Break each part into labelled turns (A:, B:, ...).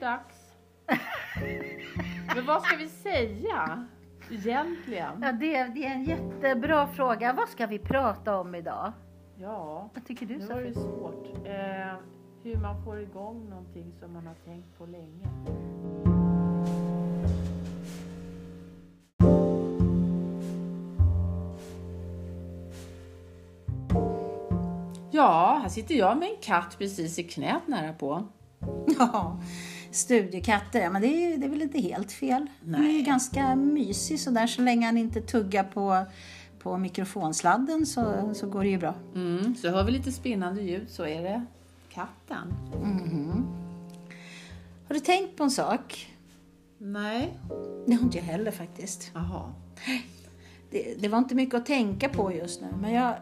A: dags. Men vad ska vi säga egentligen?
B: Ja, det, det är en jättebra fråga. Vad ska vi prata om idag?
A: Ja,
B: Vad tycker du
A: nu var det svårt. Eh, hur man får igång någonting som man har tänkt på länge. Ja, här sitter jag med en katt precis i knät nära på.
B: Ja, studiekatter, ja, men det är, det är väl inte helt fel. Han är ju
A: Nej.
B: ganska mysig sådär så länge han inte tuggar på, på mikrofonsladden så, så går det ju bra.
A: Mm, så hör vi lite spinnande ljud så är det katten.
B: Har du tänkt på en sak?
A: Nej.
B: Det har inte jag heller faktiskt.
A: Jaha.
B: Det, det var inte mycket att tänka på just nu, men jag,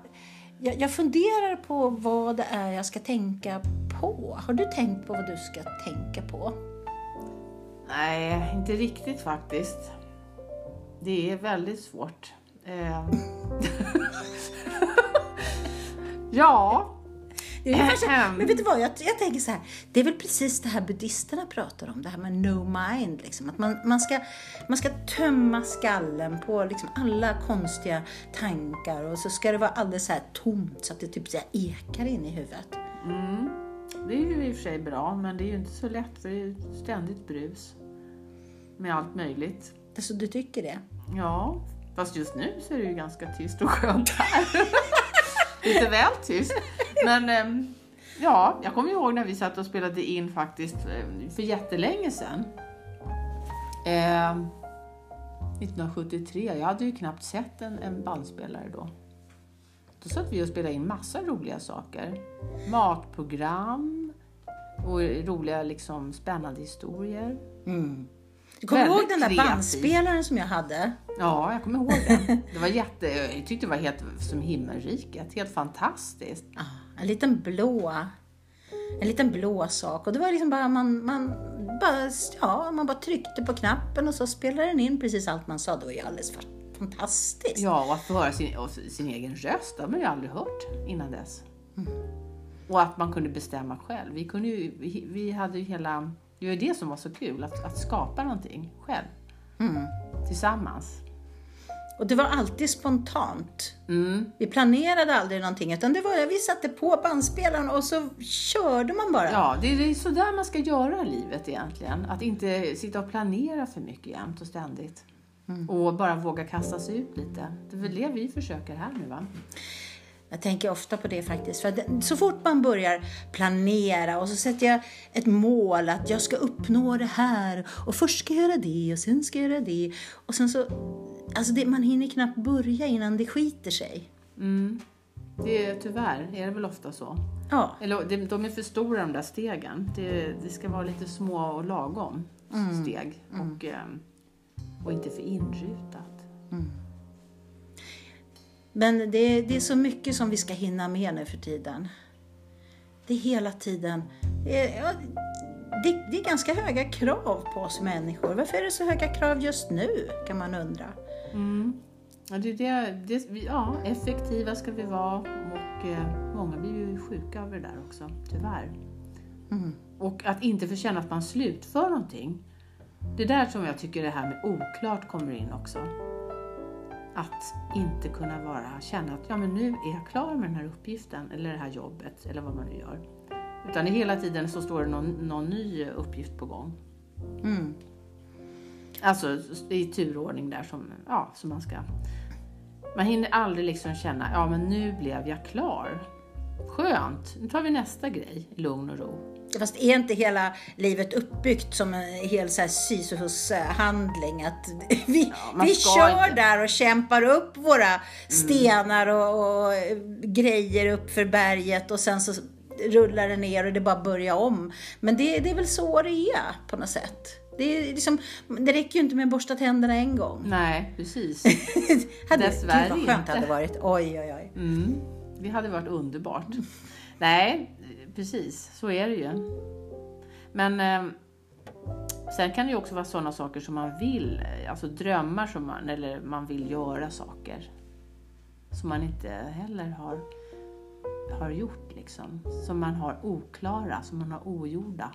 B: jag, jag funderar på vad det är jag ska tänka på. Har du tänkt på vad du ska tänka på?
A: Nej, inte riktigt faktiskt. Det är väldigt svårt. Eh. ja.
B: Men vet du vad, jag, jag tänker så här. Det är väl precis det här buddisterna pratar om, det här med no mind. Liksom. Att man, man, ska, man ska tömma skallen på liksom alla konstiga tankar och så ska det vara alldeles så här tomt så att det typ så ekar in i huvudet.
A: Mm. Det är ju i och för sig bra, men det är ju inte så lätt för det är ständigt brus. Med allt möjligt.
B: Alltså, du tycker det?
A: Ja, fast just nu så är det ju ganska tyst och skönt här. Lite väl tyst. Men ehm, ja, jag kommer ihåg när vi satt och spelade in faktiskt eh, för jättelänge sedan. Eh, 1973, jag hade ju knappt sett en, en bandspelare då. Då satt vi och spelade in massa roliga saker. Matprogram och roliga liksom spännande historier.
B: Mm. Du kommer ihåg den där
A: kreativ.
B: bandspelaren som jag hade?
A: Ja, jag kommer ihåg det. Det var jätte, jag tyckte det var helt som himmelriket. Helt fantastiskt.
B: Ja, en liten blå en liten blå sak och det var liksom bara man, man, bara, ja, man bara tryckte på knappen och så spelade den in precis allt man sa. Det var ju alldeles fantastiskt.
A: Ja, och att få höra sin, sin egen röst, det har man ju aldrig hört innan dess. Och att man kunde bestämma själv. Vi, kunde ju, vi, vi hade ju hela, det var det som var så kul, att, att skapa någonting själv.
B: Mm.
A: Tillsammans.
B: Och det var alltid spontant.
A: Mm.
B: Vi planerade aldrig någonting utan det var, vi satte på bandspelaren och så körde man bara.
A: Ja, det är, det är sådär man ska göra i livet egentligen. Att inte sitta och planera för mycket jämt och ständigt. Och bara våga kasta sig ut lite. Det är väl det vi försöker här nu va?
B: Jag tänker ofta på det faktiskt. För så fort man börjar planera och så sätter jag ett mål att jag ska uppnå det här och först ska jag göra det och sen ska jag göra det. Och sen så, alltså det, man hinner knappt börja innan det skiter sig.
A: Mm. Det är, tyvärr är det väl ofta så.
B: Ja,
A: Eller, de är för stora de där stegen. Det, det ska vara lite små och lagom steg. Och, ehm, och inte för inrutat.
B: men det, det är så mycket som vi ska hinna med nu för tiden. Det är hela tiden, det är, det, det är ganska höga krav på oss människor. Varför är det så höga krav just nu, kan man undra.
A: Mm. Ja, det, det, det, ja, effektiva ska vi vara och eh, många blir ju sjuka av det där också, tyvärr.
B: Mm.
A: Och att inte få känna att man slutför någonting. Det är där som jag tycker det här med oklart kommer in också. Att inte kunna vara, känna att ja, men nu är jag klar med den här uppgiften eller det här jobbet eller vad man nu gör. Utan hela tiden så står det någon, någon ny uppgift på gång.
B: Mm.
A: Alltså i turordning där som, ja, som man ska... Man hinner aldrig liksom känna, ja men nu blev jag klar. Skönt, nu tar vi nästa grej i lugn och ro.
B: Fast är inte hela livet uppbyggt som en hel så här Sisyfos-handling? Att vi,
A: man
B: vi kör
A: inte.
B: där och kämpar upp våra stenar och, och grejer upp för berget och sen så rullar det ner och det bara börjar om. Men det, det är väl så det är på något sätt. Det, är liksom, det räcker ju inte med att borsta tänderna en gång.
A: Nej, precis.
B: hade,
A: Dessvärre
B: Gud vad skönt det hade varit. Oj, oj, oj.
A: Mm. Det hade varit underbart. Nej, precis, så är det ju. Men eh, sen kan det ju också vara sådana saker som man vill, eh, alltså drömmar som man, eller man vill göra saker som man inte heller har, har gjort liksom. Som man har oklara, som man har ogjorda.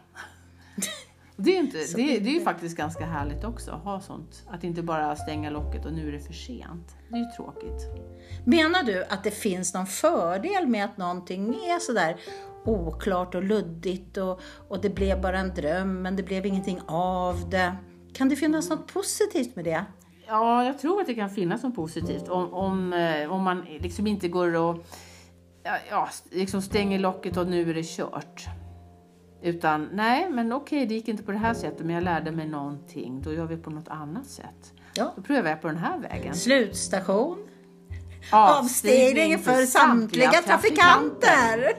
A: Det är, inte, det, det är ju faktiskt ganska härligt också att ha sånt. Att inte bara stänga locket och nu är det för sent. Det är ju tråkigt.
B: Menar du att det finns någon fördel med att någonting är sådär oklart och luddigt och, och det blev bara en dröm men det blev ingenting av det? Kan det finnas något positivt med det?
A: Ja, jag tror att det kan finnas något positivt om, om, eh, om man liksom inte går och ja, liksom stänger locket och nu är det kört. Utan nej, men okej, det gick inte på det här sättet, men jag lärde mig någonting. Då gör vi på något annat sätt.
B: Ja.
A: Då prövar jag på den här vägen.
B: Slutstation. Avstigning för samtliga trafikanter.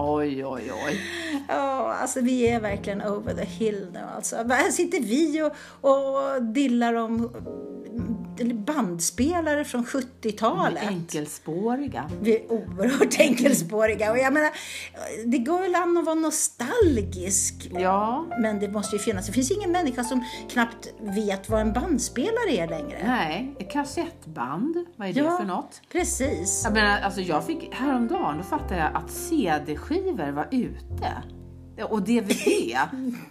A: Oj, oj, oj.
B: Ja, alltså vi är verkligen over the hill nu alltså. Här sitter vi och, och dillar om bandspelare från 70-talet.
A: Enkelspåriga.
B: Vi är oerhört enkelspåriga. Och jag menar, det går väl an att vara nostalgisk.
A: Ja.
B: Men det måste ju finnas. Det finns ingen människa som knappt vet vad en bandspelare är längre.
A: Nej, ett kassettband. Vad är det för något?
B: precis.
A: Jag menar, alltså jag fick häromdagen, då fattade jag att CD-skivor var ute. Och DVD.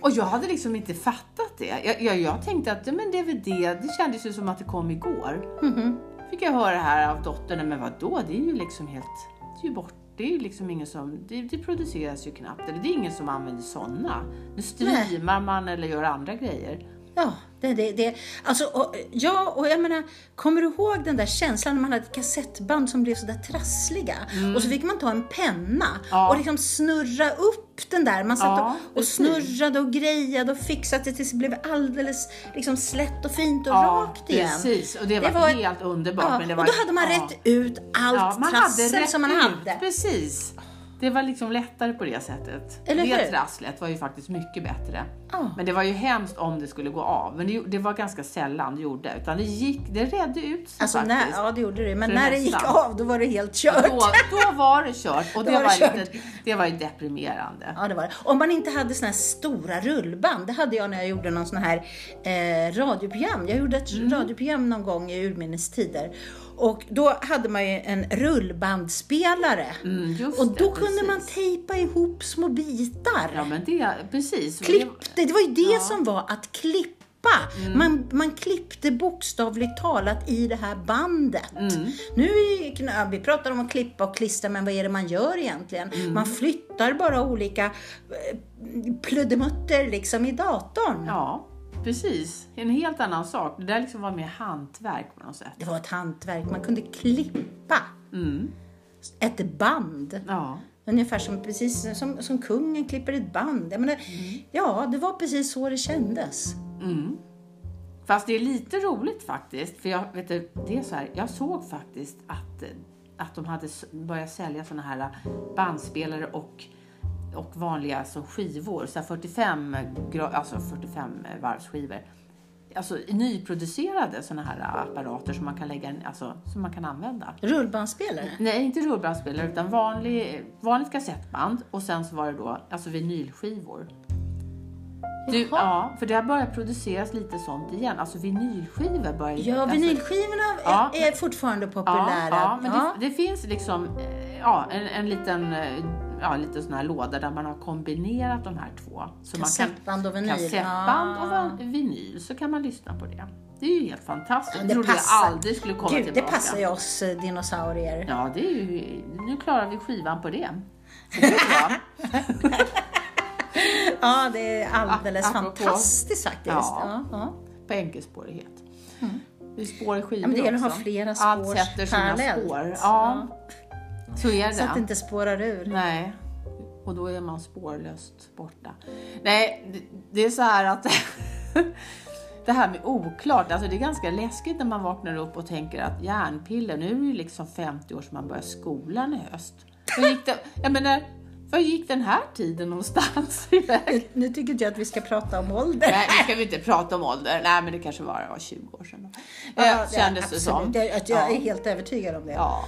A: och jag hade liksom inte fattat det. Jag, jag, jag tänkte att men DVD, det kändes ju som att det kom igår.
B: Mhm.
A: Fick jag höra här av dottern, men vadå, det är ju liksom helt, det är ju bort. Det är ju liksom ingen som, det, det produceras ju knappt, eller det är ingen som använder sådana. Nu streamar man eller gör andra grejer.
B: Ja, det, det, det. Alltså, och, ja, och jag menar, kommer du ihåg den där känslan när man hade ett kassettband som blev sådär trassliga? Och så fick man ta en penna
A: Mm. Ja.
B: och liksom snurra upp den där. Man satt
A: Ja,
B: och, och snurrade och grejade och fixade det tills det blev alldeles liksom slätt och fint och rakt igen.
A: precis. Och det var,
B: Det var-
A: helt underbart.
B: Ja,
A: men det var,
B: och då hade man
A: ja.
B: rätt ut allt
A: Ja, man
B: trassel
A: hade rätt
B: som man
A: ut,
B: hade.
A: Precis. Det var liksom lättare på det sättet.
B: Eller
A: det
B: hur?
A: trasslet var ju faktiskt mycket bättre.
B: Ja.
A: Men det var ju hemskt om det skulle gå av. Men det, det var ganska sällan det gjorde. Utan det gick, det redde ut sig
B: Alltså, när,
A: faktiskt.
B: ja, det gjorde det. Men när det gick av, då var det helt kört.
A: Då, då var det kört och det,
B: var
A: var,
B: det
A: lite, det var ju deprimerande.
B: Ja, det var det. Om man inte hade såna här stora rullband. Det hade jag när jag gjorde någon sån här eh, radioprogram. Jag gjorde ett
A: Mm.
B: radioprogram någon gång i urminnes tider. Och då hade man ju en rullbandspelare.
A: Mm,
B: och då
A: det,
B: kunde man
A: precis.
B: tejpa ihop små bitar.
A: Ja men det, precis.
B: Klippte, det var ju det
A: Ja. Mm.
B: som var att klippa. Man, man klippte bokstavligt talat i det här bandet.
A: Mm.
B: Nu är vi pratar om att klippa och klistra, men vad är det man gör egentligen?
A: Mm.
B: Man flyttar bara olika eh, pluddemutter liksom i datorn.
A: Ja, precis. En helt annan sak. Det där liksom var mer hantverk på något sätt.
B: Det var ett hantverk. Man kunde klippa
A: Mm.
B: ett band.
A: Ja.
B: Ungefär som, precis som, som kungen klipper ett band. Jag menar,
A: Mm.
B: Ja, det var precis så det kändes.
A: Mm. Fast det är lite roligt faktiskt. För jag, vet du, det är så här, jag såg faktiskt att, att de hade börjat sälja såna här eh, bandspelare och, och vanliga alltså, skivor. Så här 45, gra- alltså 45 varvsskivor. Alltså nyproducerade såna här apparater som man kan, lägga, alltså, som man kan använda.
B: Rullbandspelare.
A: Nej, inte rullbandspelare utan vanlig, vanligt kassettband och sen så var det då alltså vinylskivor. Du, ja, för det har börjat produceras lite sånt igen. Alltså vinylskivor börjar
B: Ja,
A: alltså,
B: vinylskivorna
A: Ja,
B: är, är fortfarande populära.
A: Ja, ja men
B: Ja.
A: Det, det finns liksom eh, ja, en, en liten eh, ja, liten sån här låda där man har kombinerat de här två. Så
B: Kassettband och vinyl.
A: Kassettband
B: Ja.
A: och va- vinyl, så kan man lyssna på det. Det är ju helt fantastiskt.
B: Ja, det
A: trodde
B: passar.
A: jag aldrig skulle komma
B: Gud, det
A: tillbaka.
B: passar ju oss eh, dinosaurier.
A: Ja, det är ju, nu klarar vi skivan på det. Så det är bra.
B: Ja, det är alldeles
A: A- apropå-
B: fantastiskt faktiskt.
A: Ja.
B: Ja. Ja,
A: på enkelspårighet. Det är spår i skivor
B: Ja, men det gäller att ha flera
A: Allt
B: spår
A: sätter sina
B: parallellt.
A: spår. Ja, så är det.
B: Så att det inte spårar ur.
A: Nej, och då är man spårlöst borta. Nej, det, är så här att det här med oklart, alltså det är ganska läskigt när man vaknar upp och tänker att järnpiller, nu är det ju liksom 50 år som man börjar skolan i höst. Vad gick, det, jag menar, vad gick den här tiden någonstans iväg?
B: Nu tycker inte jag att vi ska prata om ålder.
A: Nej, nu ska vi inte prata om ålder. Nej, men det kanske var, var 20 år sedan. Då.
B: Ja,
A: Eh, kändes det som.
B: Jag, jag, jag
A: Ja.
B: är helt övertygad om det.
A: Ja.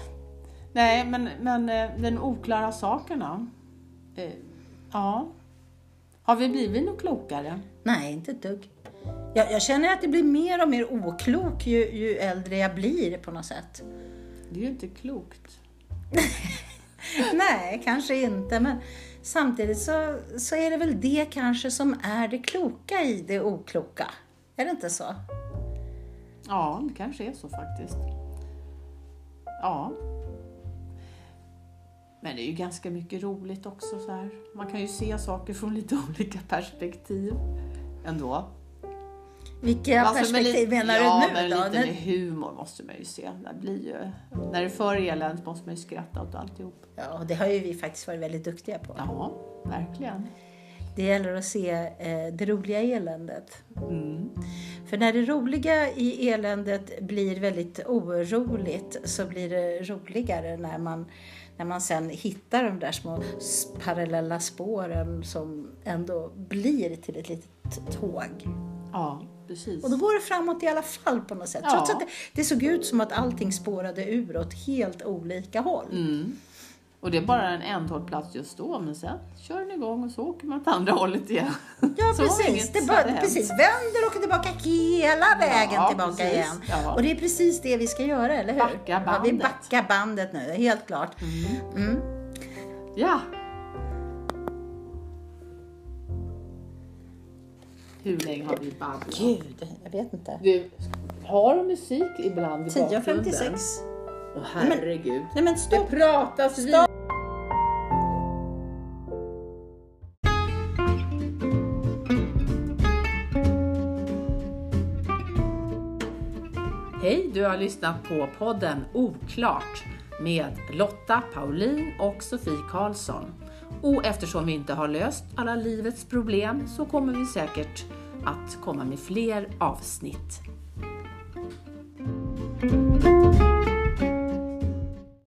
A: Nej, men, men eh, den oklara sakerna. Eh, ja. Har vi blivit något klokare?
B: Nej, inte ett dugg. Jag, jag känner att det blir mer och mer oklok ju, ju äldre jag blir på något sätt.
A: Det är ju inte klokt.
B: Nej, kanske inte, men Samtidigt så, så är det väl det kanske som är det kloka i det okloka. Är det inte så?
A: Ja, det kanske är så faktiskt. Ja. Men det är ju ganska mycket roligt också så här. Man kan ju se saker från lite olika perspektiv ändå.
B: Vilka
A: Alltså,
B: perspektiv
A: li-
B: menar
A: ja,
B: du nu
A: men
B: då?
A: lite med humor måste man ju se. Det blir ju, när det är för eländigt måste man ju skratta åt alltihop.
B: Ja, det har ju vi faktiskt varit väldigt duktiga på.
A: Ja, verkligen.
B: Det gäller att se eh, det roliga i eländet.
A: Mm.
B: För när det roliga i eländet blir väldigt oroligt så blir det roligare när man, när man sen hittar de där små parallella spåren som ändå blir till ett litet tåg.
A: Ja, precis.
B: Och då går det framåt i alla fall på något sätt.
A: Ja.
B: Trots att det, det såg ut som att allting spårade ur åt helt olika håll.
A: Mm. Och det är bara en ändhållplats just då, men sen kör den igång och så åker man åt andra hållet igen.
B: Ja,
A: om
B: precis. Det bara, precis. Vänder och åker tillbaka hela vägen
A: Ja,
B: tillbaka
A: precis.
B: igen.
A: Ja.
B: Och det är precis det vi ska göra, eller hur?
A: Backa
B: Ja, vi
A: bandet.
B: backar bandet nu, helt klart. Mm.
A: Ja. Hur länge har vi babblat?
B: Gud, jag vet inte.
A: Du, har musik ibland i
B: 10.56.
A: Åh herregud.
B: Nej men
A: Det
B: stopp!
A: pratas vidare. Hej, du har lyssnat på podden Oklart med Lotta Paulin och Sofie Karlsson. Och eftersom vi inte har löst alla livets problem så kommer vi säkert att komma med fler avsnitt.